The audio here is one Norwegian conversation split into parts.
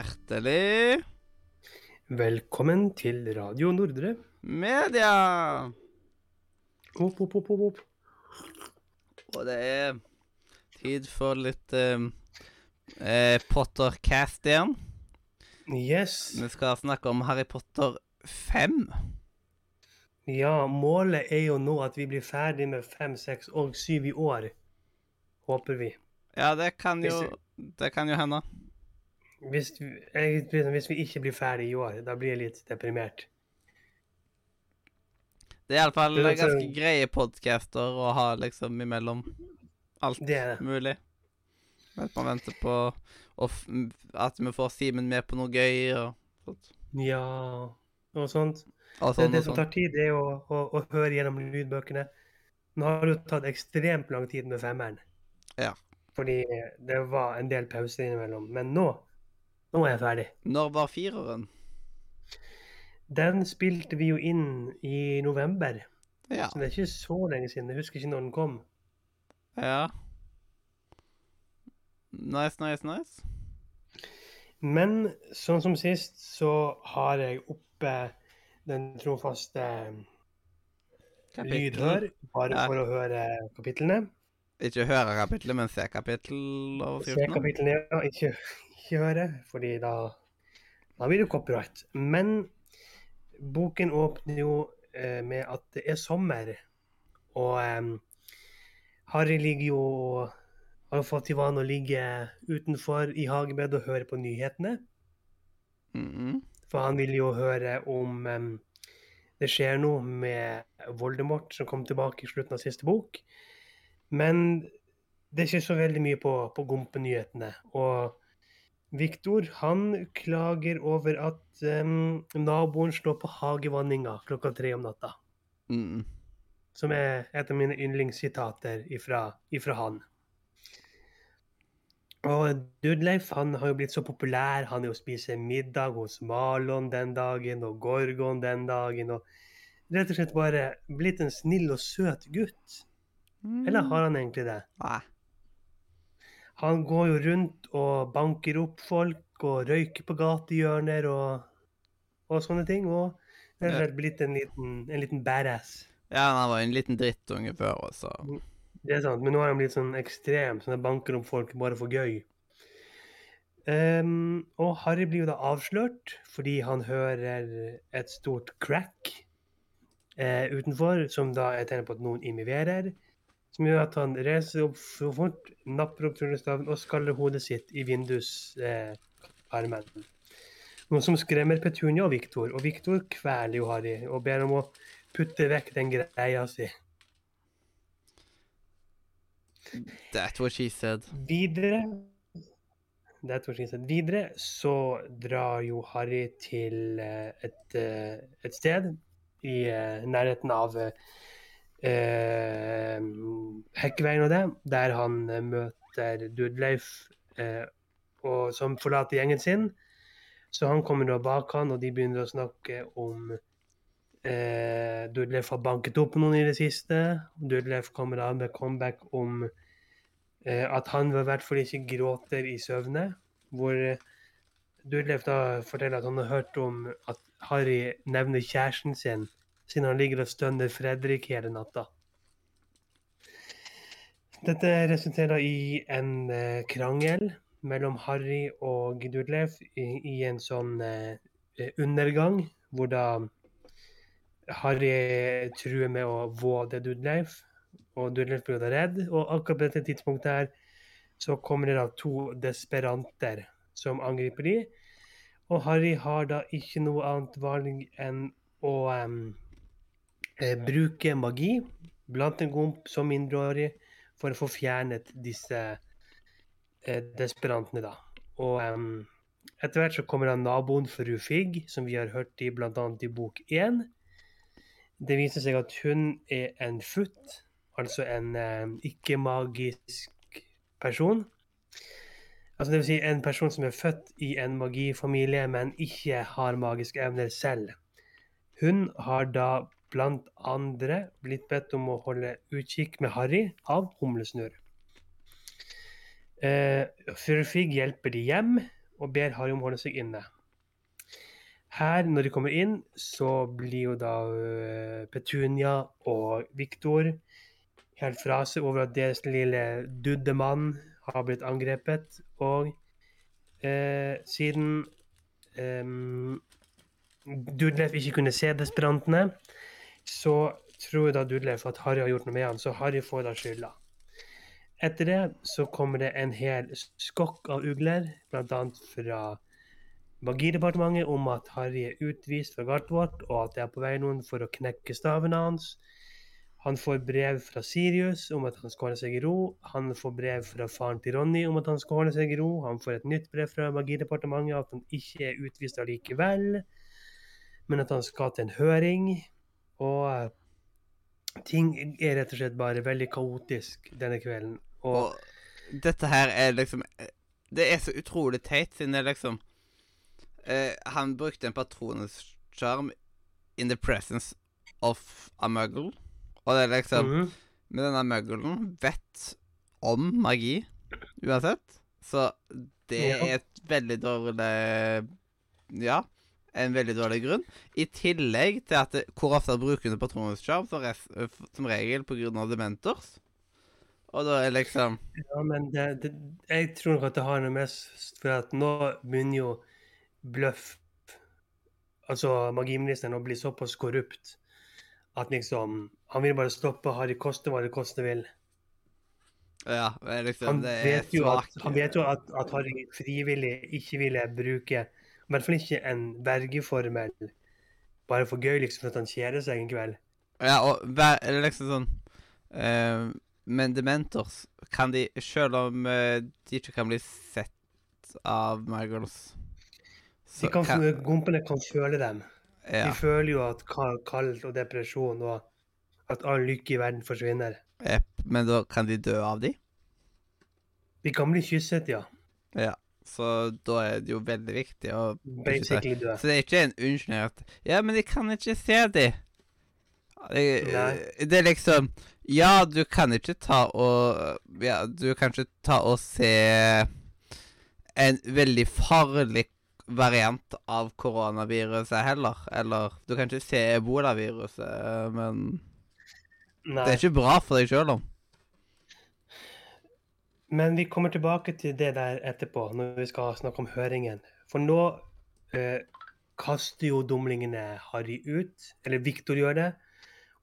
Hjertelig Velkommen til Radio Nordre. media! Opp, opp, opp, opp, opp. Og det er tid for litt eh, eh, Pottercast igjen. Yes. Vi skal snakke om Harry Potter 5. Ja, målet er jo nå at vi blir ferdig med fem, seks og 7 i år. Håper vi. Ja, det kan jo Det kan jo hende. Hvis, vi- jeg, hvis vi ikke blir ferdig i år, da blir jeg litt deprimert. Det er iallfall Det ganske greie podcaster å ha liksom imellom alt Det det. mulig. Mens man venter på at vi får Simen med på noe gøy og sånt. Ja, og sånt. Og Det, sånn det og som sånn. tar tid, det er å, å, å høre gjennom lydbøkene. Nå har det jo tatt ekstremt lang tid med femmeren. Ja. Fordi det var en del pauser innimellom. Men nå, nå er jeg ferdig. Når var fireren? Den spilte vi jo inn i november, Ja. så det er ikke så lenge siden. Jeg husker ikke når den kom. Ja. Nice, nice, nice. Men sånn som sist, så har jeg oppe den trofaste lydhør, bare Ja. for å høre kapitlene. Ikke høre kapitlet, men se kapittel Se overskriften. kapitlene, ja. Ikke, ikke høre, fordi da, da blir det copyright. Men boken åpner jo eh, med at det er sommer, og eh, Harry ligger jo har fått til vane å ligge utenfor i hagebedet og høre på nyhetene. Mhm. For han vil jo høre om um, det skjer noe med Voldemort som kom tilbake i slutten av siste bok. Men det er ikke så veldig mye på, på Gompe-nyhetene. Og Viktor han klager over at um, naboen slår på hagevanninga klokka tre om natta. Mm. Som er et av mine yndlingssitater ifra, ifra han. Og Dudleif han har jo blitt så populær. Han er jo spiser middag hos Malon den dagen, og Gorgon den dagen. Og rett og slett bare blitt en snill og søt gutt. Eller har han egentlig det? Nei. Han går jo rundt og banker opp folk og røyker på gatehjørner og, og sånne ting. Og rett og slett blitt en liten, en liten badass. Ja, han var en liten drittunge før, også. Det er sant, men nå har han blitt sånn ekstrem, sånn at banker opp folk bare for gøy. Um, og Harry blir jo da avslørt fordi han hører et stort crack eh, utenfor, som da er tegn på at noen immiverer. Som gjør at han reiser opp så fort, napper opp tryllestaven og skaller hodet sitt i vinduskarmen. Eh, noe som skremmer Petunia og Viktor, og Viktor kveler jo Harry og ber om å putte vekk den greia si. That's what she said. Videre that was she said, Videre så drar jo Harry til eh, et, eh, et sted i eh, nærheten av eh, Hekkeveien og det, der han eh, møter Dudleif, eh, og, som forlater gjengen sin. Så han kommer da bak han, og de begynner å snakke om eh, Dudleif har banket opp noen i det siste. Dudleif kommer da med comeback om eh, at han i hvert fall ikke gråter i søvne. Hvor eh, Dudleif da forteller at han har hørt om at Harry nevner kjæresten sin, siden han ligger og stønner Fredrik hele natta. Dette resulterer i en eh, krangel mellom Harry og Dudleif i, i en sånn eh, undergang, hvor da Harry truer med å våde Dudleif, og Dudleif blir da redd. Og akkurat på dette tidspunktet her så kommer det da to desperanter som angriper de. Og Harry har da ikke noe annet valg enn å eh, bruke magi blant en gomp som mindreårig for å få fjernet disse eh, desperantene, da. Og em, etter hvert så kommer da naboen fru Figg, som vi har hørt i bl.a. i bok én. Det viser seg at hun er en futt, altså en eh, ikke-magisk person. Altså det vil si en person som er født i en magifamilie, men ikke har magiske evner selv. Hun har da blant andre blitt bedt om å holde utkikk med Harry av Humlesnurr. Eh, Fru Figg hjelper de hjem, og ber Harry om å holde seg inne. Her, når de kommer inn, så blir jo da øh, Petunia og Viktor helt fra seg over at deres lille duddemann har blitt angrepet. Og eh, siden eh, Dudleif ikke kunne se desperantene, så tror da Dudleif at Harry har gjort noe med han, så Harry får da skylda. Etter det så kommer det en hel skokk av ugler, bl.a. fra Magidepartementet, om at Harry er utvist fra Gartvort, og at det er på vei noen for å knekke stavene hans. Han får brev fra Sirius om at han skal holde seg i ro. Han får brev fra faren til Ronny om at han skal holde seg i ro. Han får et nytt brev fra Magidepartementet at han ikke er utvist allikevel, men at han skal til en høring. Og eh, ting er rett og slett bare veldig kaotisk denne kvelden. Og, Og dette her er liksom Det er så utrolig teit, siden det liksom eh, Han brukte en patronussjarm in the presence of a muggle. Og det er liksom mm -hmm. Med denne mugglen vet om magi uansett. Så det Ja. er et veldig dårlig Ja, en veldig dårlig grunn. I tillegg til at det, hvor ofte bruker du patronussjarm som, regel pga. dementors. Og da er liksom Ja, men det, det, jeg tror nok at det har noe med For at nå begynner jo Bløff, altså magiministeren, å bli såpass korrupt at liksom Han vil bare stoppe Harry koste hva det koste vil. Ja, liksom Han vet at, han vet jo at, at Harry frivillig ikke ville bruke I hvert fall ikke en vergeformel bare for gøy, liksom, for at han kjeder seg en kveld. Ja, og hver, eller liksom sånn uh, Men dementors kan de Selv om uh, de ikke kan bli sett av muggles De kan, Gompene kan føle dem. ja, De føler jo at kald og depresjon og at all lykke i verden forsvinner. Yep. men da kan de dø av de? De kan bli kysset, ja. Ja. Så da er det jo veldig viktig å Basically dø. Så det er ikke en unnskyldning at Ja, men de kan ikke se de. Det, det er liksom Ja, du kan ikke ta og Ja, du kan ikke ta og se en veldig farlig variant av koronaviruset heller. Eller du kan ikke se ebolaviruset, men Nei. det er ikke bra for deg sjøl, om. Men vi kommer tilbake til det der etterpå, når vi skal snakke om høringen. For nå eh, kaster jo dumlingene Harry ut, eller Viktor gjør det.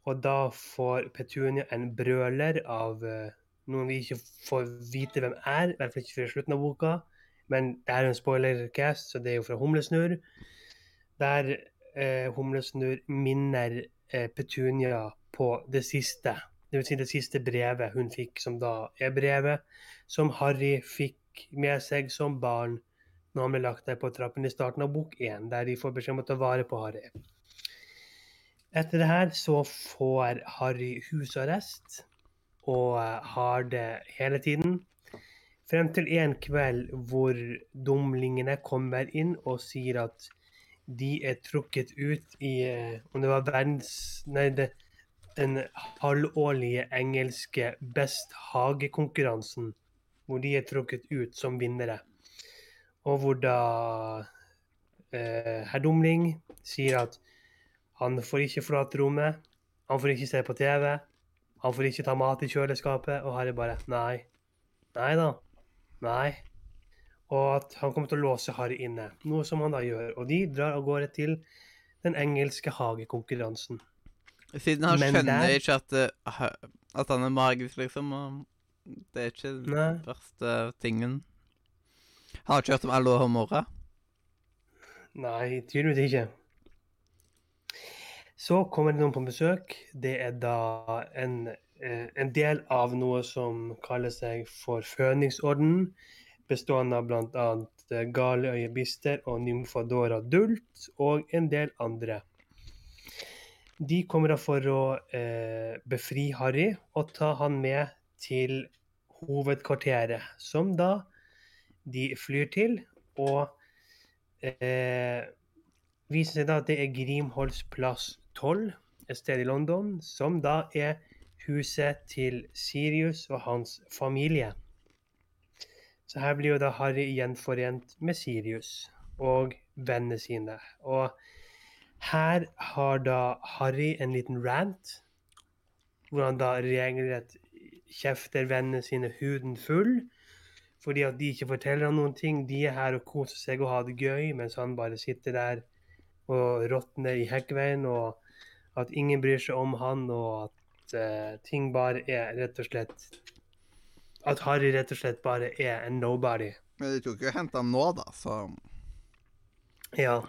Og da får Petunia en brøler av eh, noen vi ikke får vite hvem er, i hvert fall ikke før slutten av boka. Men det er jo en spoilercast, så det er jo fra Humlesnurr. Der eh, Humlesnurr minner eh, Petunia på det siste. Det vil si det siste brevet hun fikk, som da er brevet som Harry fikk med seg som barn når han ble lagt der på trappen i starten av bok én, der de får beskjed om å ta vare på Harry. Etter det her så får Harry husarrest og eh, har det hele tiden. Frem til en kveld hvor dumlingene kommer inn og sier at de er trukket ut i eh, Om det var verdens Nei, det, den halvårlige engelske Best Hage-konkurransen, hvor de er trukket ut som vinnere. Og hvor da eh, herr Dumling sier at han får ikke forlate rommet, han får ikke se på TV, han får ikke ta mat i kjøleskapet, og Harry bare Nei. Nei da. Nei. Og at han kommer til å låse Harry inne, noe som han da gjør. Og de drar av gårde til den engelske hagekonkurransen. Siden han Men skjønner der- ikke at, at han er magisk, liksom. Og det er ikke den Nei. første tingen. Han har ikke hørt om Aloha Mora? Nei, tydeligvis ikke. Så kommer det noen på besøk. Det er da en, eh, en del av noe som kaller seg for Føningsorden, bestående av bl.a. Galeøye Bister og Nymfadora Dult, og en del andre. De kommer da for å eh, befri Harry og ta han med til hovedkvarteret, som da de flyr til. Og eh, viser seg da at det er Grimholds plass 12, et sted i London, som da er huset til Sirius og hans familie. Så her blir jo da Harry gjenforent med Sirius og vennene sine. Og her har da Harry en liten rant, hvor han da regelrett kjefter vennene sine huden full. Fordi at de ikke forteller ham noen ting. De er her og koser seg og har det gøy, mens han bare sitter der og råtner i hekkveien. Og at ingen bryr seg om han, og at uh, ting bare er rett og slett At Harry rett og slett bare er en nobody. Men de tok jo og henta nå, da, så Ja.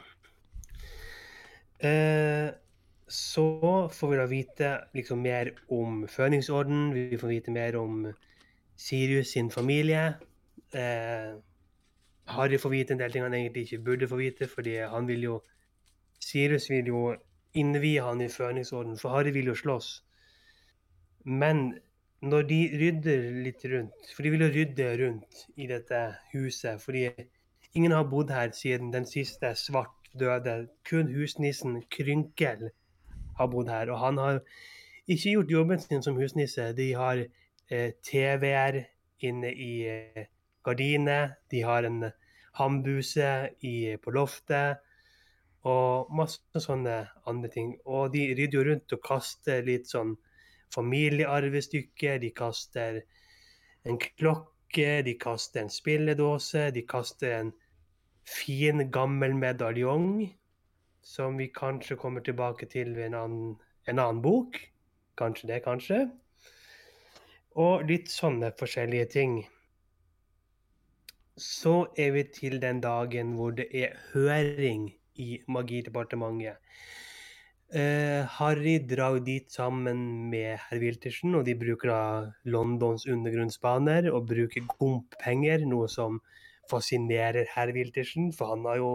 Eh, så får vi da vite liksom mer om Føningsorden. Vi får vite mer om Sirius sin familie. Eh, Harry får vite en del ting han egentlig ikke burde få vite, fordi han vil jo Sirius vil jo innvie han i Føningsorden, for Harry vil jo slåss. Men når de rydder litt rundt, for de vil jo rydde rundt i dette huset, fordi ingen har bodd her siden den siste svart døde. Kun husnissen Krynkel har bodd her, og han har ikke gjort jobben sin som husnisse. De har eh, TV-er inne i eh, gardinet, de har en hambuse i, på loftet, og masse sånne andre ting. Og de rydder jo rundt og kaster litt sånn familiearvestykker. De kaster en klokke, de kaster en spilledåse, de kaster en fin, gammel medaljong. Som vi kanskje kommer tilbake til ved en annen, en annen bok. Kanskje det, kanskje. Og litt sånne forskjellige ting. Så er vi til den dagen hvor det er høring i Magidepartementet. Uh, Harry drar dit sammen med herr Wiltersen, og de bruker da Londons undergrunnsbaner og bruker gompenger, noe som fascinerer herr Wiltersen, for han har jo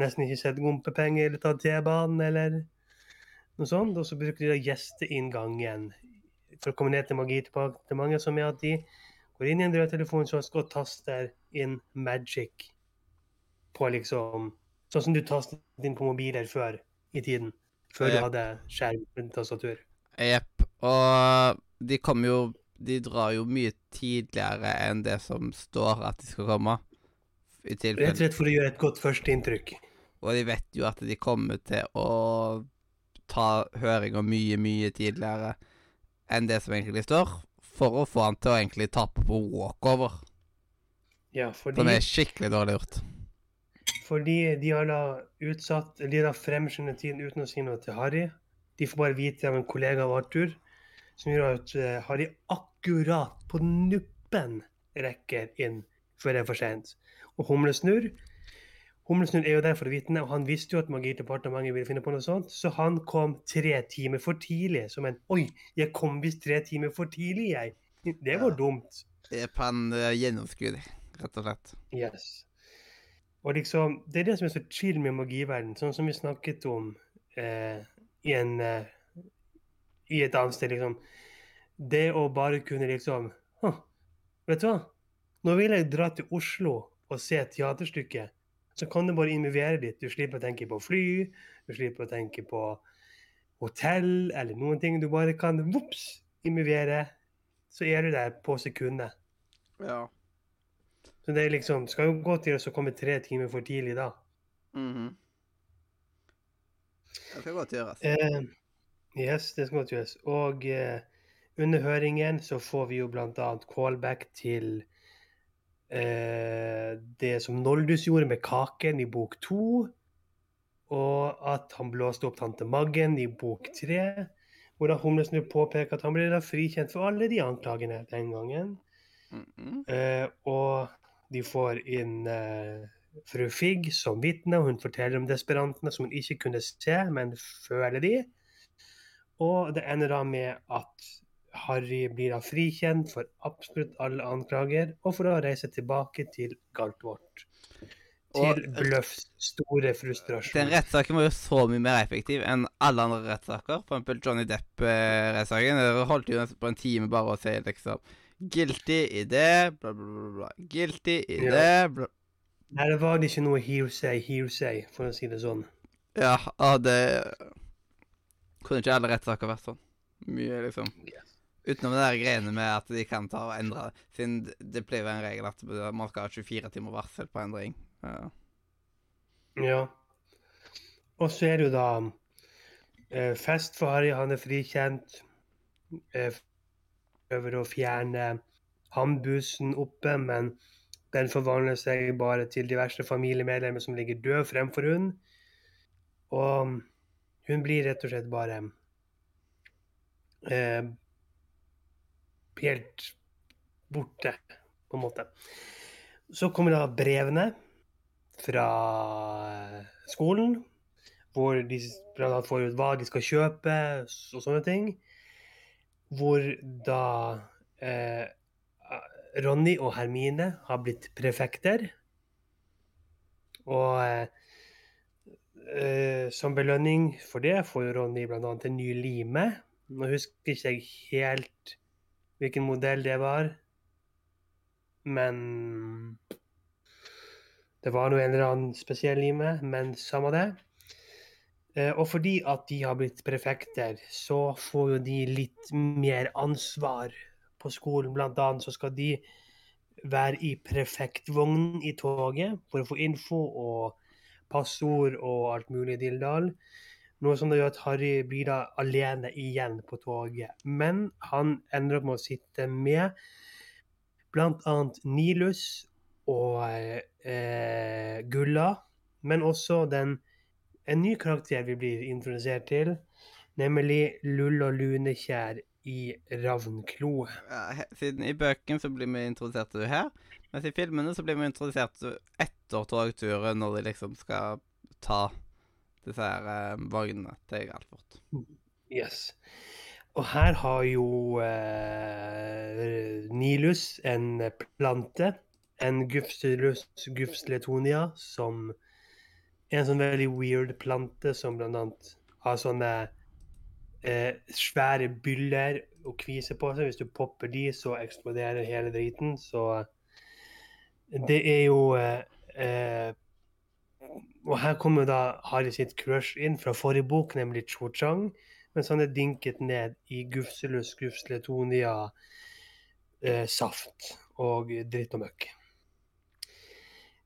nesten ikke sett gompepenger eller tatt T-banen eller noe sånt. Og så bruker de da gjesteinngangen for å komme ned til Magidepartementet, som er at de går inn i en dørtelefonsjosk og taster inn magic på liksom Sånn som du tastet inn på mobiler før i tiden. Før du hadde skjerm med tastatur. Jepp. Og de kommer jo De drar jo mye tidligere enn det som står at de skal komme. I Rett og slett for å gjøre et godt førsteinntrykk. Og de vet jo at de kommer til å ta høringa mye, mye tidligere enn det som egentlig står, for å få han til å egentlig tape på walkover. Ja, fordi, Som er skikkelig dårlig gjort. fordi de har da utsatt De har fremskyndet tiden uten å si noe til Harry. De får bare vite av en kollega av Arthur, som gjør at eh, Harry akkurat på nuppen rekker inn før det er for sent. Og Humlesnurr Humlesnurr er jo der for å vitne, og han visste jo at Magidepartementet ville finne på noe sånt, så han kom tre timer for tidlig. Som en Oi, jeg kom visst tre timer for tidlig, jeg. Det var Ja. dumt. På en uh, gjennomskuer rett og slett. Yes. Og liksom, Det er det som er så chill med magiverden, sånn som vi snakket om eh, i, en, eh, i et annet sted. liksom. Det å bare kunne liksom «Hm, Vet du hva? Nå vil jeg dra til Oslo og se teaterstykket. Så kan du bare involvere litt. Du slipper å tenke på fly, du slipper å tenke på hotell eller noen ting. Du bare kan vops, involvere. Så er du der på sekundet. Ja. Så det er liksom, skal jo gå til å komme tre timer for tidlig da. Mhm. Det skal godt gjøres. Eh, yes, det skal godt gjøres. Og eh, under høringen så får vi jo annet callback til eh, det som Noldus gjorde med kaken i bok to. Og at han blåste opp tante Maggen i bok tre. Hvor da Humlesnurr påpeker at han ble da frikjent for alle de anklagene den gangen. Mhm. Eh, og de får inn eh, fru Figg som vitne, og hun forteller om desperantene som hun ikke kunne se, men føler de. Og det ender da med at Harry blir da frikjent for absolutt alle anklager, og får da reise tilbake til Galtvort. Til Og- Bløffs store Den frustrasjon. rettssaken var jo så mye mer effektiv enn alle andre rettssaker. For eksempel Johnny Depp-rettssaken. Det holdt jo nesten på en time bare å si liksom Guilty i det, bla, bla, bla. bla. Guilty i Ja. det, bla var det ikke noe hearsay, hearsay, for å si det sånn. Ja, det Kunne ikke alle rettssaker vært sånn. Mye, liksom. Utenom det der greiene med at de kan ta og endre. Siden det- blir å en regel at man skal ha 24 timer varsel på endring. Ja. Ja. Og så er det jo da eh, fest for Harry. Han er frikjent. Eh, prøver å fjerne handbusen oppe, men den forvandler seg bare til diverse familiemedlemmer som ligger død fremfor hun. Og hun blir rett og slett bare eh, helt borte, på en måte. Så kommer da brevene fra skolen, hvor de bl.a. får ut hva de skal kjøpe og sånne ting. Hvor da eh, Ronny og Hermine har blitt prefekter. Og eh, som belønning for det får jo Ronny bl.a. en ny lime. Nå husker ikke jeg helt hvilken modell det var, men det var nå en eller annen spesiell i meg, men samme det. Eh, Og fordi at de har blitt prefekter, så får jo de litt mer ansvar på skolen. Blant annet så skal de være i prefektvognen i toget for å få info og passord og alt mulig dilldall. Noe som det gjør at Harry blir da alene igjen på toget. Men han ender opp med å sitte med annet Nilus og eh, Gulla, men også den, en ny karakter vi blir introdusert til, nemlig Lull og Lunekjær i Ravnklo. Ja, Siden i bøkene så blir vi introdusert til det her, mens i filmene så blir vi introdusert etter togturen, når de liksom skal ta disse her eh, vognene til Galtvort. Yes. Og her har jo eh, Nilus en plante, en Gufsilus gufsletonia, som er en sånn veldig weird plante som blant annet har sånne eh, svære byller og kviser på seg. Hvis du popper de, så eksploderer hele driten. Så det er jo eh, eh, Og her kommer da Harry sitt crush inn fra forrige bok, nemlig Cho Chang mens han er dinket ned i Gufselus gufsletonia eh, saft og dritt og møkk.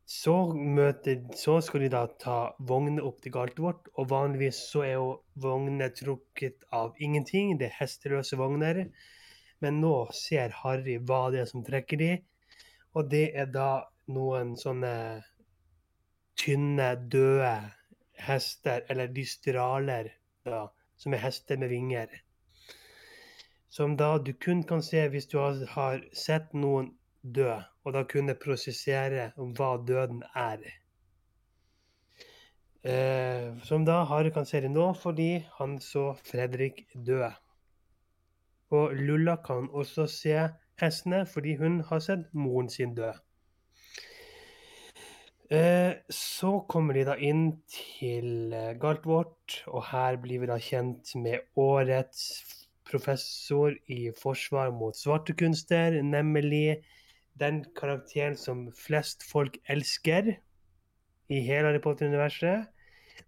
Så, møter, så skal de da ta vogner opp til Galtvort, og vanligvis så er jo vogner trukket av ingenting, det er hesteløse vogner. Men nå ser Harry hva det er som trekker de, og det er da noen sånne tynne, døde hester, eller dystraler, da, som er hester med vinger. Som da du kun kan se hvis du har, sett noen dø, og da kunne prosessere hva døden er. Eh, som da Hare kan se det nå, fordi han så Fredrik dø. Og Lulla kan også se hestene, fordi hun har sett moren sin dø. Eh, så kommer de da inn til eh, Galtvort, og her blir vi da kjent med årets professor i forsvar mot svarte kunster, nemlig den karakteren som flest folk elsker i hele Harry Potter-universet,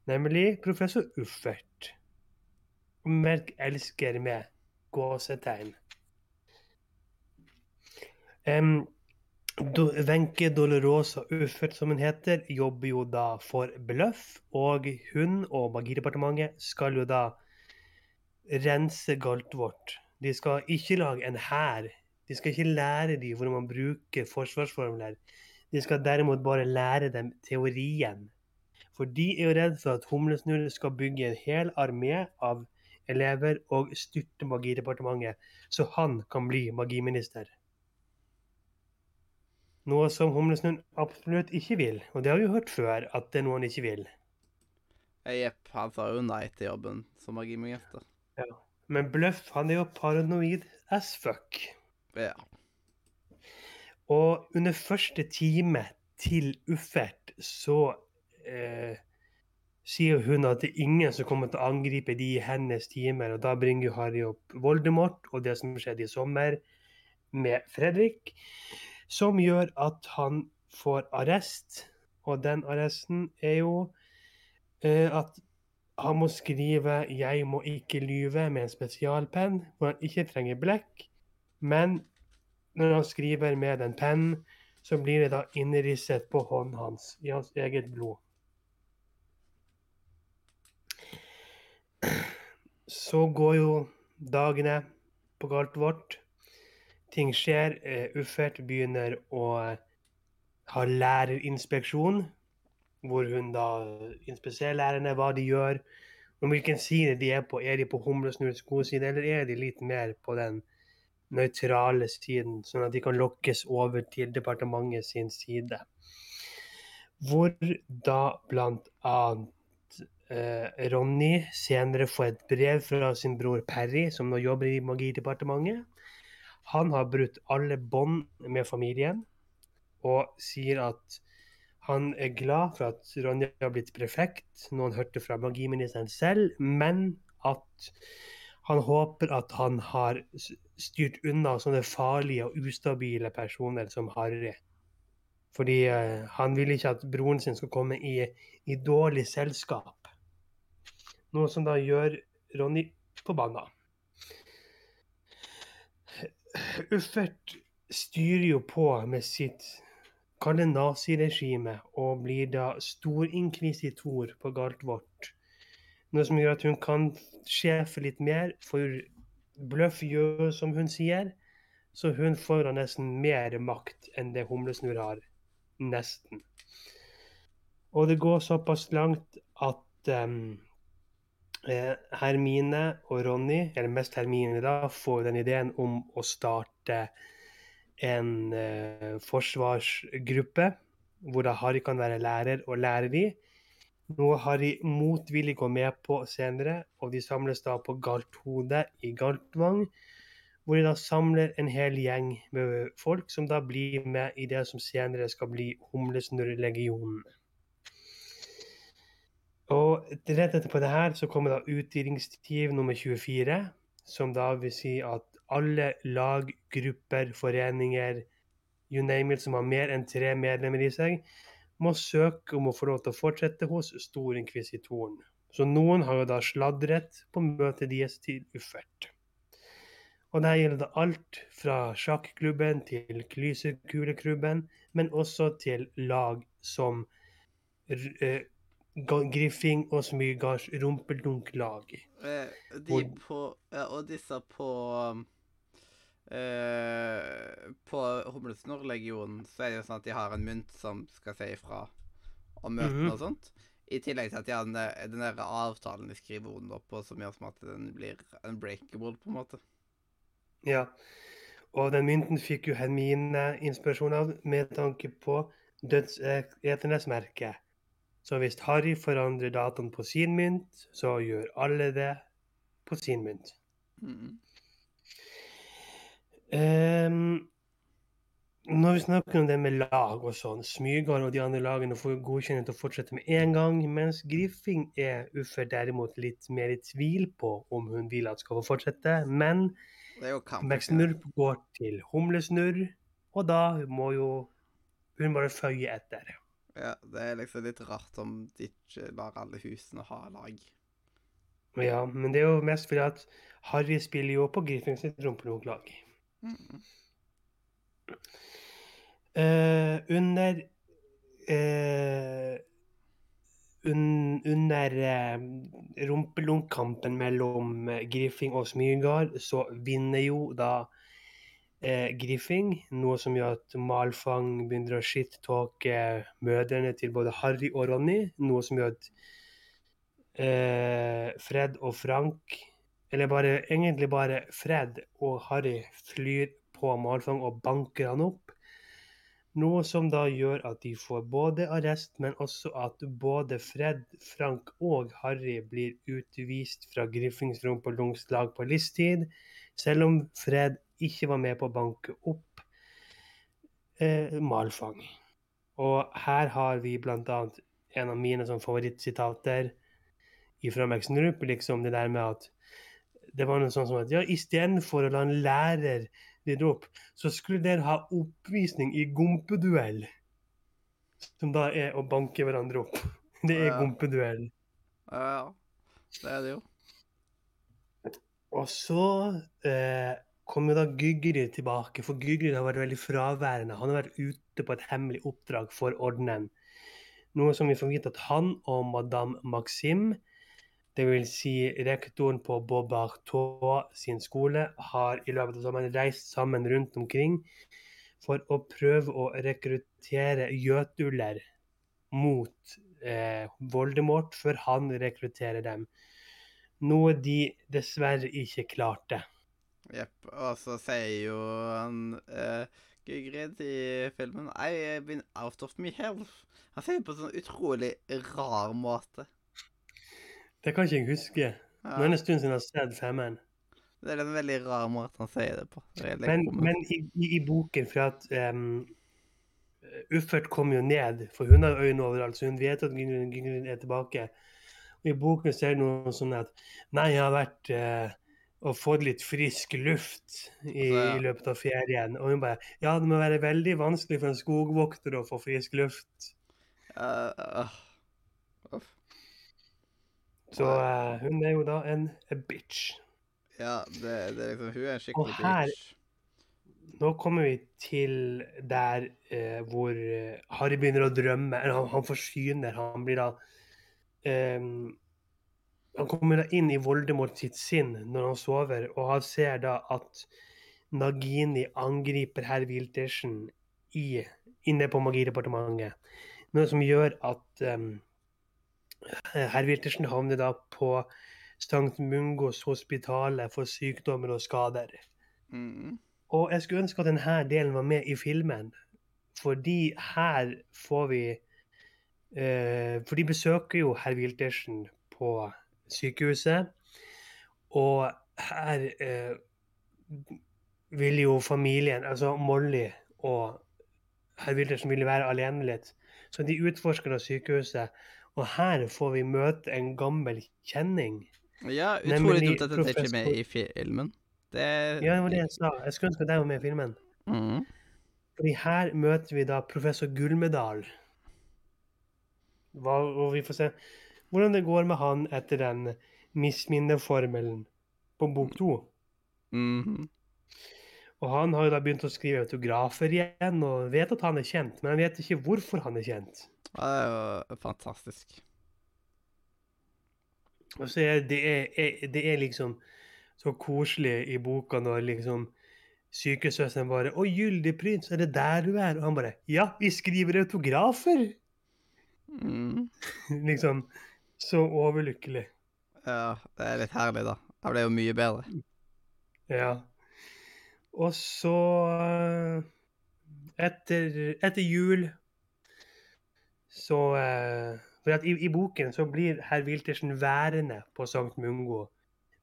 nemlig professor Uffert. Merk 'elsker' med gåsetegn. Do- Wenche Dolorosa Uffert, som hun heter, jobber jo da for Bløff, og hun og Magidepartementet skal jo da rense Galtvort. De skal ikke lage en hær. De skal ikke lære dem hvordan man bruker forsvarsformler. De skal derimot bare lære dem teorien. For de er jo redd for at Humlesnurr skal bygge en hel armé av elever og styrte Magidepartementet, så han kan bli magiminister. Noe som Humlesnurr absolutt ikke vil. Og det har vi hørt før, at det er noe han ikke vil. Jepp, han sa jo nei til jobben som magiminister. Men Bløff han er jo paranoid as fuck. Ja. Og under første time til Uffert så eh, sier hun at det er ingen som kommer til å angripe de i hennes timer. Og da bringer Harry opp Voldemort og det som skjedde i sommer med Fredrik, som gjør at han får arrest. Og den arresten er jo eh, at han må skrive 'Jeg må ikke lyve' med en spesialpenn, hvor han ikke trenger blekk. Men når han skriver med den pennen, så blir det da innrisset på hånden hans i hans eget blod. Så går jo dagene på galt vårt. Ting skjer. Eh, Uffert begynner å ha lærerinspeksjon, hvor hun da inspiserer lærerne hva de gjør, om hvilken side de er på. Er de på humlesnurrets gode side, eller er de litt mer på den nøytrale siden, sånn at de kan lokkes over til departementet sin side? Hvor da annet eh, Ronny senere får et brev fra sin bror Perry, som nå jobber i Magidepartementet. Han har brutt alle bånd med familien og sier at han er glad for at Ronja har blitt prefekt, han hørte fra magiministeren selv, men at han håper at han har styrt unna sånne farlige og ustabile personer som Harry. Fordi uh, han vil ikke at broren sin skal komme i, i dårlig selskap. Noe som da gjør Ronny forbanna. Uffert styrer jo på med sitt kalde naziregime og blir da storinkvisitor på Galtvort. Noe som gjør at hun kan sjefe litt mer, for Bløff gjør som hun sier. Så hun får da nesten mer makt enn det Humlesnurr har. Nesten. Og det går såpass langt at em, eh, Hermine og Ronny, eller mest Hermine, da, får den ideen om å starte en eh, forsvarsgruppe, hvor da Harry kan være lærer og lærer de. Noe Harry motvillig går med på senere, og de samles da på Galthode i Galtvang, hvor de da samler en hel gjeng med folk som da blir med i det som senere skal bli Humlesnurrlegionen. Og rett etterpå det her så kommer da utgivningstiv nummer 24, som da vil si at alle lag, grupper, foreninger, you name it, som har mer enn tre medlemmer i seg, må søke om å få lov til å fortsette hos Storinkvisitoren. Så noen har jo da sladret på møtet deres til Uffert. Og det gjelder da alt fra sjakklubben til klysekule-klubben, men også til lag som eh, Griffing og smygars rumpeldunk-lag. Eh, de og, på ja, Og disse på um, eh, På Humlesnurr-legionen så er det jo sånn at de har en mynt som skal si ifra om møtene Mhm. og sånt. I tillegg til at de har den, den der avtalen de skriver under på, som gjør som at den blir unbreakable, på en måte. Ja. Og den mynten fikk jo Hermine inspirasjon av med tanke på dødseternes merke. Så hvis Harry forandrer datoen på sin mynt, så gjør alle det på sin mynt. Mm. Um, når vi snakker om det med lag og sånn, Smygard og de andre lagene får godkjenning til å fortsette med en gang, mens Griffing er Uffe derimot litt mer i tvil på om hun vil at skal få fortsette. Men. Max-Nurp går til Humlesnurr, og da må jo hun bare føye etter. Ja, det er liksom litt rart om de ikke lar alle husene ha lag. Ja, men det er jo mest fordi at Harry spiller jo på Griffin sitt rumpelunklag. Mm. Uh, under uh, un, Under eh, rumpelunkkampen mellom Griffin og Smygard, så vinner jo da eh, Griffing, noe som gjør at Malfang begynner å shit-talke mødrene til både Harry og Ronny, noe som gjør at eh, Fred og Frank eller bare, egentlig bare Fred og Harry flyr på Malfang og banker han opp. Noe som da gjør at de får både arrest, men også at både Fred, Frank og Harry blir utvist fra Griffings rumpelungslag på livstid, selv om Fred ikke var med på å banke opp eh, Malfang. Og her har vi annet en av mine sånn favorittsitater fra Max Nurup, liksom det der med at det var noe sånn som at ja, istedenfor å la en lærer rydde opp, så skulle dere ha oppvisning i gompeduell. Som da er å banke hverandre opp. Det er Ja. gompeduell. Ja, ja. det er det jo. Og så eh, kom jo da Gygrid tilbake, for Gygrid har vært veldig fraværende. Han har vært ute på et hemmelig oppdrag for ordenen. Noe som vi får vite at han og madame Maxim, dvs. Si rektoren på Beaubartot sin skole, har i løpet av sommeren reist sammen rundt omkring for å prøve å rekruttere jøtuller mot eh, Voldemort før han rekrutterer dem. Noe de dessverre ikke klarte. Jepp. Og så sier jo han uh, Gygrid i filmen I've been out of my health. Han sier det på en sånn utrolig rar måte. Det kan ikke jeg huske. Ja, Nå er det en stund siden jeg har sett femmeren. det er en veldig rar måte han sier det på. Det Men, men i, i, boken, for at um, Uffert kom jo ned, for hun har øynene overalt, så hun vet at Gygrid er tilbake. Og I boken ser er det noe sånn at Nei, jeg har vært eh, og fått litt frisk luft i, ja. i løpet av ferien. Og hun bare Ja, det må være veldig vanskelig for en skogvokter å få frisk luft. Uh, uh, uff. Så eh, hun er jo da en a bitch. Ja, det, det er liksom Hun er en skikkelig Og her- bitch. Nå kommer vi til der eh, hvor eh, Harry begynner å drømme. Eller han, han forsyner. Han blir da ehm, Han kommer da inn i Voldemort sitt sinn når han sover, og han ser da at Nagini angriper herr Wiltersen i, inne på Magidepartementet. Noe som gjør at um, herr Wiltersen havner da på St. Mungos hospitalet for sykdommer og skader. Mm. Og jeg skulle ønske at denne delen var med i filmen. Fordi her får vi uh, For de besøker jo herr Wiltersen på sykehuset. Og her eh, vil jo familien, altså Molly og herr Wiltersen, ville være alene litt. Så de utforsker da sykehuset. Og her får vi møte en gammel kjenning. Ja, utrolig dumt at dette ikke er med i filmen. Det Ja, det var det jeg sa. Jeg skulle ønske at jeg var med i filmen. Mm. Fordi her møter vi da professor Gullmedal. Hva, og vi får se hvordan det går med han etter den misminneformelen på bok to. Mhm. Og han har jo da begynt å skrive autografer igjen, og vet at han er kjent, men han vet ikke hvorfor han er kjent. Det er jo fantastisk. Og så er det, er, det er liksom så koselig i boka når liksom sykesøsteren bare 'Å, gyldig prins, er det der du er?' Og han bare 'Ja, vi skriver autografer'. Mm. liksom så overlykkelig. Ja, det er litt herlig, da. Da ble jo mye bedre. Ja. Og så eh, etter, etter jul så eh, For at i, i boken så blir herr Wiltersen værende på Sankt Mungo.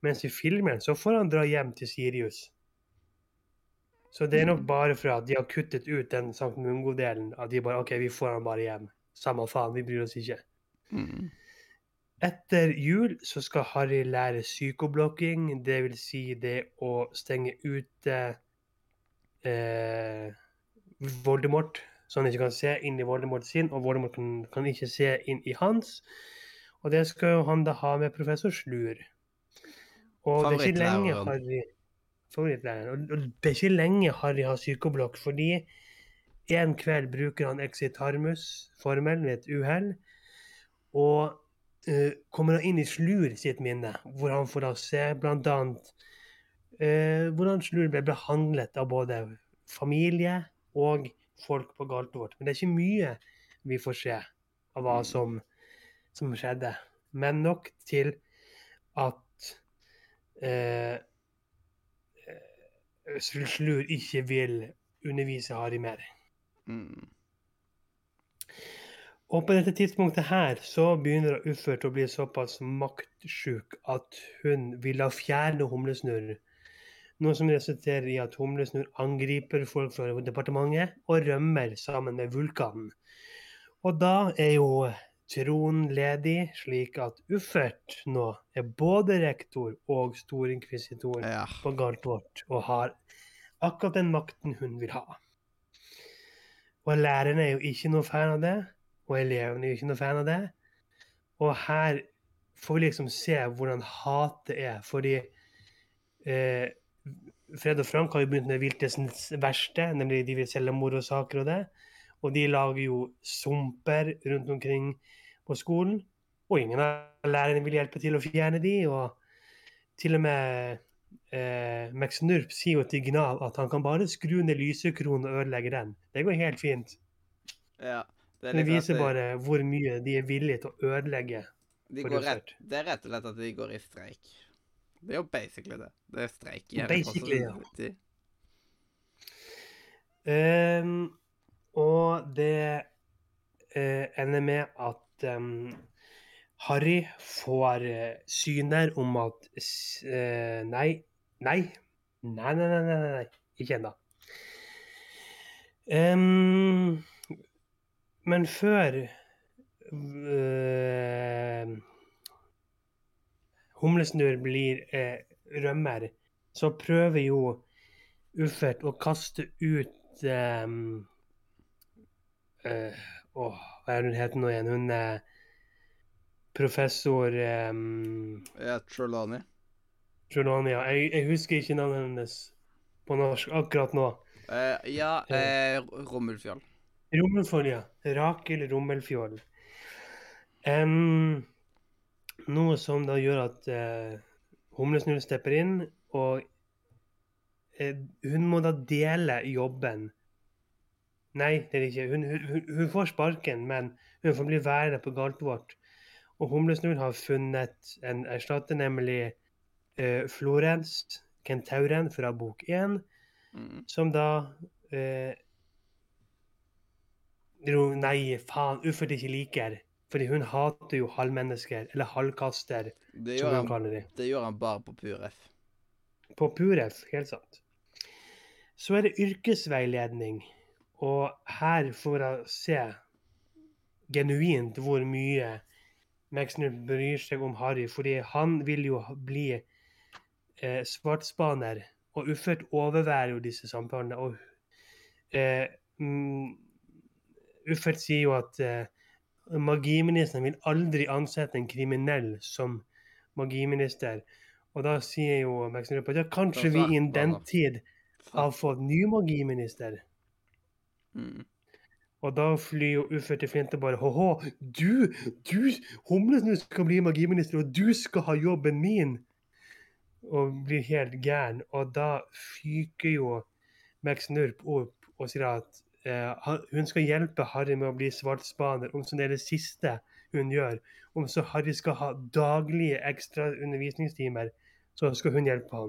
Mens i filmen så får han dra hjem til Sirius. Så det er nok bare for at de har kuttet ut den Sankt Mungo-delen. At de bare OK, vi får han bare hjem. Samme faen, vi bryr oss ikke. Mm. Etter jul så skal Harry lære psykoblokking, dvs. Si det å stenge ute eh, Voldemort, så han ikke kan se inn i Voldemort sin, og Voldemort kan, kan ikke se inn i hans. Og det skal jo han da ha med professor Slur. Og det er ikke lenge Harry Favorittlæreren. Og, det er ikke lenge Harry har psykoblokk, fordi en kveld bruker han exitarmus-formelen ved et uhell, og kommer han inn i Slur sitt minne, hvor han får da se blant annet eh, hvordan Slur ble behandlet av både familie og folk på Galtvort. Men det er ikke mye vi får se av hva som, som skjedde. Men nok til at eh, eh, Slur ikke vil undervise Harry mer. Mm. Og på dette tidspunktet her så begynner Uffert å bli såpass maktsjuk at hun vil ha fjerne Humlesnurr. Noe som resulterer i at Humlesnurr angriper folk fra departementet og rømmer sammen med Vulkanen. Og da er jo tronen ledig, slik at Uffert nå er både rektor og storinkvisitor Ja. på Galtvort og har akkurat den makten hun vil ha. Og lærerne er jo ikke noe fan av det, og elevene er jo ikke noe fan av det. Og her får vi liksom se hvordan hatet er. Fordi eh, Fred og Frank har jo begynt med Viltesens verste, nemlig de vil selge morosaker og det. Og de lager jo sumper rundt omkring på skolen. Og ingen av lærerne vil hjelpe til å fjerne de, og til og med eh, Max Nurp sier jo til Gnav at han kan bare skru ned lysekronen og ødelegge den. Det går helt fint. Ja. Det, Det viser bare hvor mye de er villige til å ødelegge. de rett, Det er rett og slett at de går i streik. Det er jo basically det. Det er streik i Basically, ja. Ehm, og det uh, ender med at um, Harry får uh, syner om at eh, Nei, nei. Nei, nei, nei, nei, nei. ikke ennå. Ehm, men før øh, Humlesnurr blir eh, rømmer, så prøver jo Uffert å kaste ut ehm, øh, Åh, hva er hun heter nå igjen? Hun er professor um, Ja, Trelawney. Trelawney. ja. Jeg, jeg husker ikke navnet hennes på norsk akkurat nå. Uh, ja, uh, Rommelfjoll. Rommelfjoll, ja. Rakel Rommelfjord. Um, noe som da gjør at uh, Humlesnurr stepper inn, og uh, hun må da dele jobben. Nei, det er det ikke. Hun, hun, hun får sparken, men hun får bli værende på Galtvort. Og Humlesnurr har funnet en erstatter, nemlig uh, Florens Kentauren fra bok 1 Mm. som da eh, dro- Nei, faen, Uffert ikke liker. Fordi hun hater jo halvmennesker, eller halvkaster, Det, som hun han, kaller de. det gjør han bare på Puref. På Puref, helt sant. Så er det yrkesveiledning, og her får jeg se genuint hvor mye Maxner bryr seg om Harry, fordi han vil jo bli eh, svartspaner, og Uffert overværer jo disse samtalene. og eh, mm, Uffert sier jo at eh, magiministeren vil aldri ansette en kriminell som magiminister. Og da sier jo Max Nurp at ja, kanskje vi innen den tid har fått ny magiminister. Mm. Og da flyr jo Uffert til Flinte bare Hå-hå, du, du, Humlesnus skal bli magiminister, og du skal ha jobben min! Og blir helt gæren. Og da fyker jo Max Nurp opp og sier at eh, hun skal hjelpe Harry med å bli svartspaner, om så det er det siste hun gjør. Om så Harry skal ha daglige ekstra undervisningstimer, så skal hun hjelpe.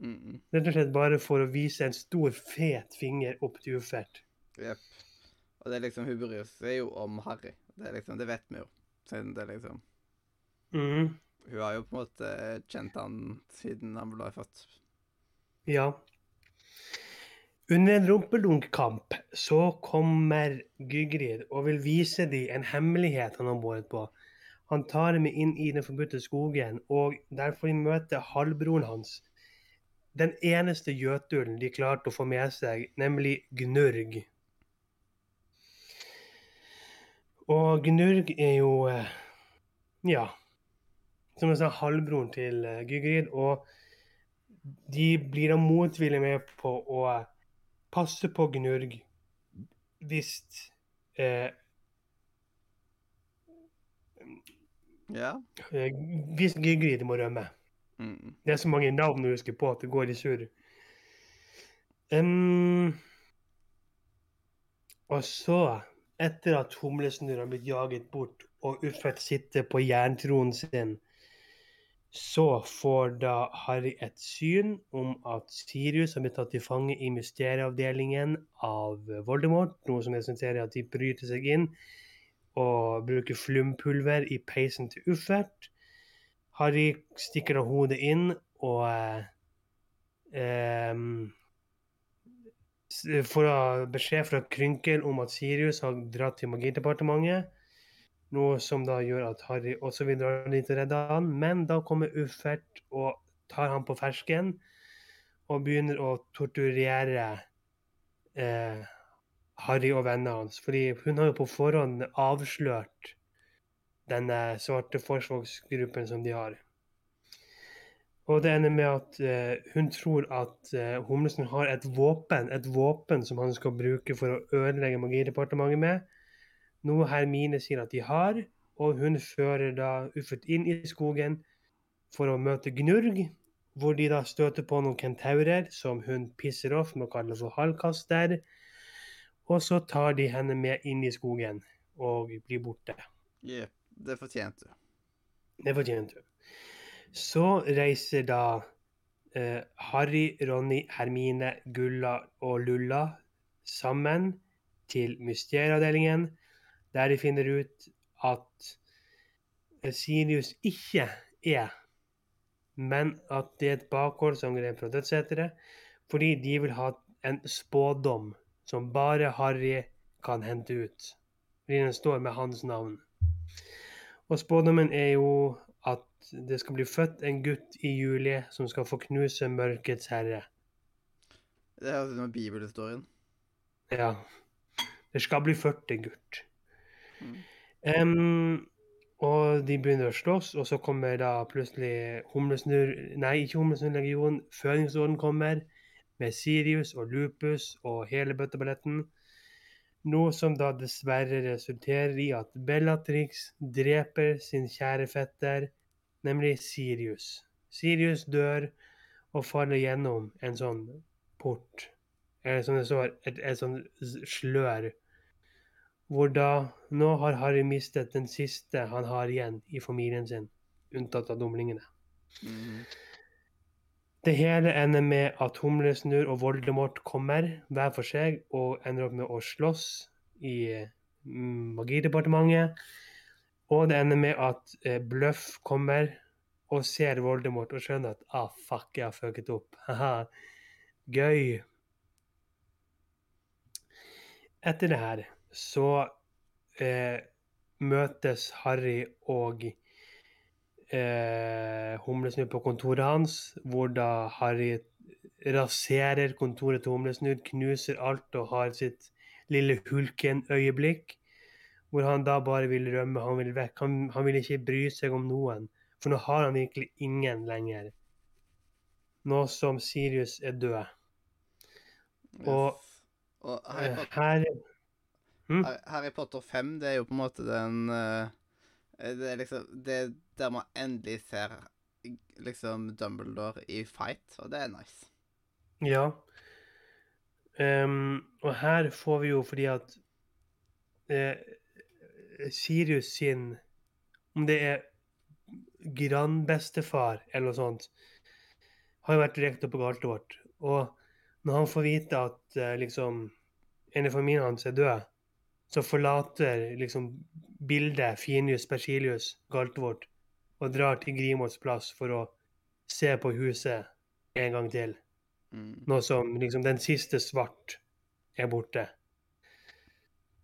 Mm -mm. Rett og slett bare for å vise en stor, fet finger opp til Ufert Jepp. Og det er liksom, hun bryr seg jo om Harry. Det, er liksom, det vet vi jo. Siden det liksom mm. Hun har jo på en måte kjent han siden han ble født. Ja. Under en rumpedunkkamp så kommer Gygrid og vil vise dem en hemmelighet han har båret på. Han tar dem inn i den forbudte skogen, og der får de møte halvbroren hans. Den eneste jøtulen de klarte å få med seg, nemlig Gnurg. Og Gnurg er jo eh, Ja. Som jeg sa, halvbroren til eh, Gygrid. Og de blir da motvillig med på å passe på Gnurg hvis eh, Ja. eh, Hvis Gygrid må rømme. Mm. Det er så mange navn å huske på at det går i surr. Um, og så, etter at Humlesnurr har blitt jaget bort og Uffert sitter på jerntronen sin, så får da Harry et syn om at Sirius har blitt tatt til fange i mysterieavdelingen av Voldemort, noe som representerer at de bryter seg inn og bruker flumpulver i peisen til Uffert. Harry stikker av hodet inn og eh, em, får da beskjed fra Krynkel om at Sirius har dratt til Magidepartementet. Noe som da gjør at Harry også vil dra dit og redde han. Men da kommer Uffert og tar han på fersken og begynner å torturere eh, Harry og vennene hans. Fordi hun har jo på forhånd avslørt denne svarte forsvarsgruppen som de har. Og det ender med at eh, hun tror at eh, Humlesen har et våpen, et våpen som han skal bruke for å ødelegge Magidepartementet med. Noe Hermine sier at de har, og hun fører da Uffert inn i skogen for å møte Gnurg, hvor de da støter på noen kentaurer som hun pisser off med å kalle for halvkaster. Og så tar de henne med inn i skogen og blir borte. Jepp. Det fortjente du. Det fortjente hun. Så reiser da eh, Harry, Ronny, Hermine, Gulla og Lulla sammen til Mysterieavdelingen, der de finner ut at Sirius ikke er, men at det er et bakholdsangrep fra dødseteret, fordi de vil ha en spådom som bare Harry kan hente ut. Fordi den står med hans navn. Og spådommen er jo at det skal bli født en gutt i juli som skal få knuse mørkets herre. Det er jo bibelhistorien. Ja. Det skal bli født en gutt. Em, og de begynner å slåss, og så kommer da plutselig Humlesnurr Nei, ikke Humlesnurr-legionen. Fødingsorden kommer med Sirius og Lupus og hele bøtteballetten. Noe som da dessverre resulterer i at Bellatrix dreper sin kjære fetter, nemlig Sirius. Sirius dør og faller gjennom en sånn port, eller som det står, et, et sånn slør. Hvor da Nå har Harry mistet den siste han har igjen i familien sin, unntatt av dumlingene. Mm. Det hele ender med at Humlesnurr og Voldemort kommer hver for seg og ender opp med å slåss i mm, Magidepartementet. Og det ender med at eh, Bløff kommer og ser Voldemort og skjønner at ah, fuck, jeg har fucket opp. Haha, gøy. Etter det her så eh, møtes Harry og eh, Humlesnurr på kontoret hans, hvor da Harry raserer kontoret til Humlesnurr, knuser alt og har sitt lille hulken-øyeblikk, hvor han da bare vil rømme, han vil vekk. Han, han vil ikke bry seg om noen, for nå har han virkelig ingen lenger. Nå som Sirius er død. Og- Yes. Og Harry Eh, Her Mm. Harry- Potter 5, det er jo på en måte den eh, Det er liksom Det er der man endelig ser liksom Dumbledore i fight, og det er nice. Ja. Um, og her får vi jo fordi at eh, Sirius sin Om det er grandbestefar eller noe sånt, har jo vært rektor på Galtvort. Og når han får vite at eh, liksom en av familien hans er død, så forlater liksom bildet Finius Persilius Galtvort og drar til Grimolds plass for å se på huset en gang til. Mm. Nå som liksom den siste svart er borte.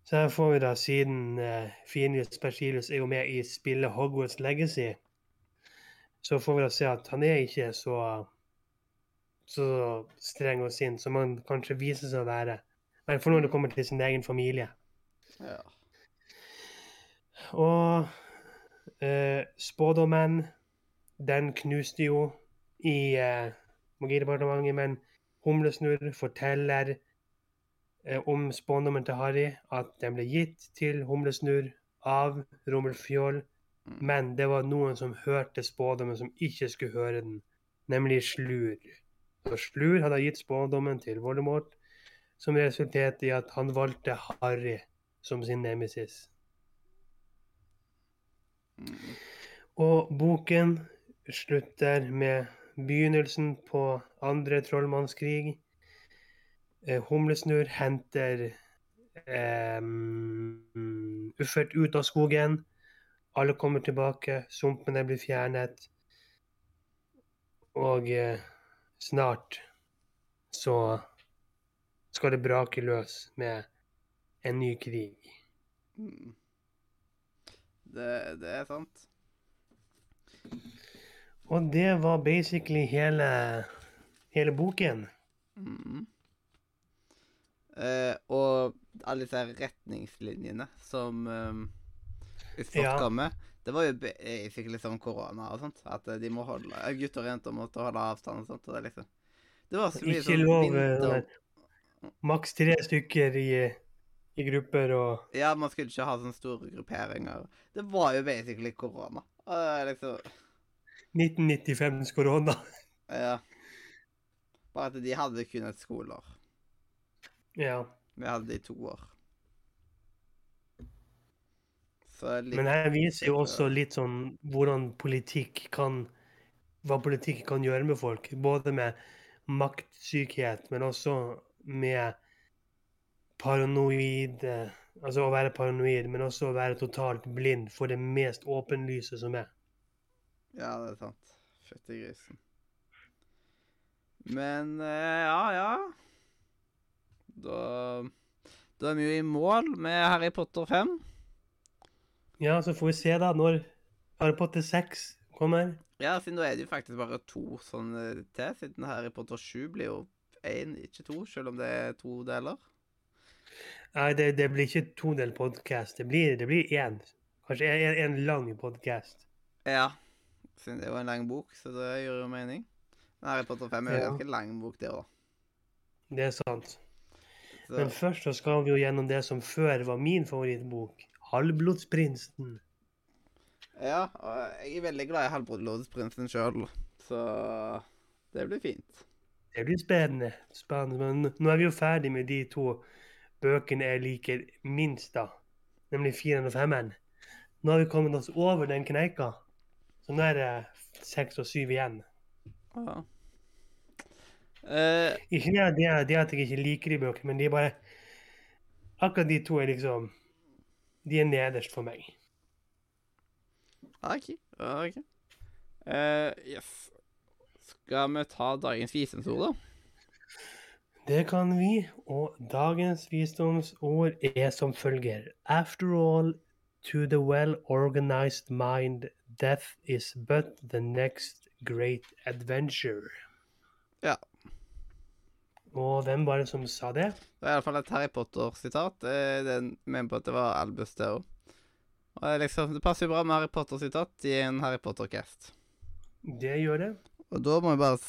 Så her får vi da, siden uh, Finius Persilius er jo med i spillet Hogwarts Legacy, så får vi da se at han er ikke så, så streng og sint som han kanskje viser seg å være. Men for når det kommer til sin egen familie. Ja. Og eh, spådommen, den knuste jo i eh, Magidepartementet, men Humlesnurr forteller eh, om spådommen til Harry, at den ble gitt til Humlesnurr av Rommelfjol, Mm. men det var noen som hørte spådommen som ikke skulle høre den, nemlig Slur. Så Slur hadde gitt spådommen til Voldemort, som resulterte i at han valgte Harry som sin nemesis. Mm. Og boken slutter med begynnelsen på andre trollmannskrig. Eh, Humlesnurr henter eh, Uffert ut av skogen. Alle kommer tilbake, sumpene blir fjernet. Og eh, snart så skal det brake løs med en ny krig. Mm. Det, det er sant. Og det var basically hele, hele boken. Mm. Eh, og alle disse retningslinjene som, folk Ja. med. Det var jo basically som korona og sånt. At eh, de må holde eh, Gutter og jenter måtte holde avstand og sånt. Og det, liksom, det var så mye Ikke sånn lov eh, vinter... maks tre stykker i, i grupper og Ja, man skulle ikke ha sånne store grupperinger. Det var jo basically korona. Liksom 1995s korona. Ja. Bare at de hadde kun et skoleår. Ja. Vi hadde det i to år. Men her viser jo også litt sånn hvordan politikk kan Hva politikk kan gjøre med folk. Både med maktsykhet, men også med paranoid eh, Altså å være paranoid, men også å være totalt blind for det mest åpenlyse som er. Ja, det er sant. Fytti grisen. Men eh, ja, ja. Da Da er vi jo i mål med Harry Potter 5. Ja, så får vi se da når Harry Potter 6 kommer. Ja, siden nå er det jo faktisk bare to sånne til, siden Harry Potter 7 blir jo én, ikke to, selv om det er to deler. Nei, det, det blir ikke todel podkast. Det blir, det blir én. Kanskje en, en lang podkast. Ja. Siden det er jo en lang bok, så det gjør jo mening. Men Harry Potter 5 er jo Ja. en ganske lang bok, det òg. Det er sant. Så Men først så skal vi jo gjennom det som før var min favorittbok. 'Halvblodsprinsen'. ja, og jeg er veldig glad i 'Halvblodsprinsen' sjøl, så det blir fint. Det blir spennende. spennende. Men nå er vi jo ferdig med de to bøkene jeg liker minst, da. Nemlig fireren og femmeren. Nå har vi kommet oss over den kneika. Så nå er det seks og syv igjen. Ja. Uh, Ikke det, det, det at jeg ikke liker de bøkene, men de er bare Akkurat de to er liksom De er nederst for meg. OK. ok. Uh, yes. Skal vi ta dagens visdomsord, da? Det kan vi, og dagens visdomsord er som følger. After all, to the well-organized mind, death is but the next great adventure. Ja. Og hvem var det som sa det? Det er iallfall et Harry Potter-sitat. Den mener på at det var Albus, det òg. Og det liksom, det passer jo bra med Harry Potter-sitat i en Harry Potter-cast. Det gjør det. Og da må vi bare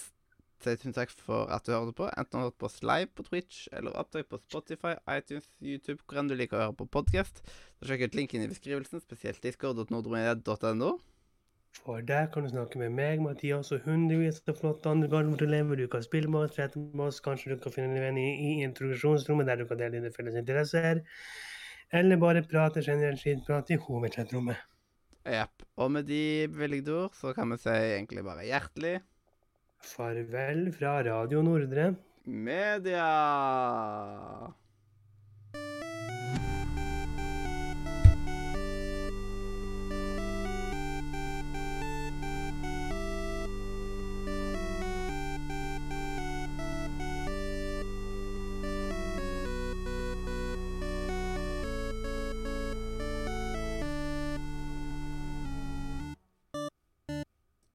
si tusen takk for at du hørte på. Enten du har hørt på oss live på Twitch, eller opptak på Spotify, iTunes, YouTube, hvor enn du liker å høre på podkast. Sjekk ut linken i beskrivelsen, spesielt discord.nordmedia.no. For der kan du snakke med meg, Mathias, og hundrevis av flotte andre garderelever. Du kan spille med oss, chatte med oss, kanskje du kan finne en venn i, i introduksjonsrommet der du kan dele dine felles interesser. Eller bare prate generelt skittprat i hovedchat-rommet. Jepp. Og med de bevilgede ord så kan vi si egentlig bare hjertelig Farvel fra Radio Nordre. media.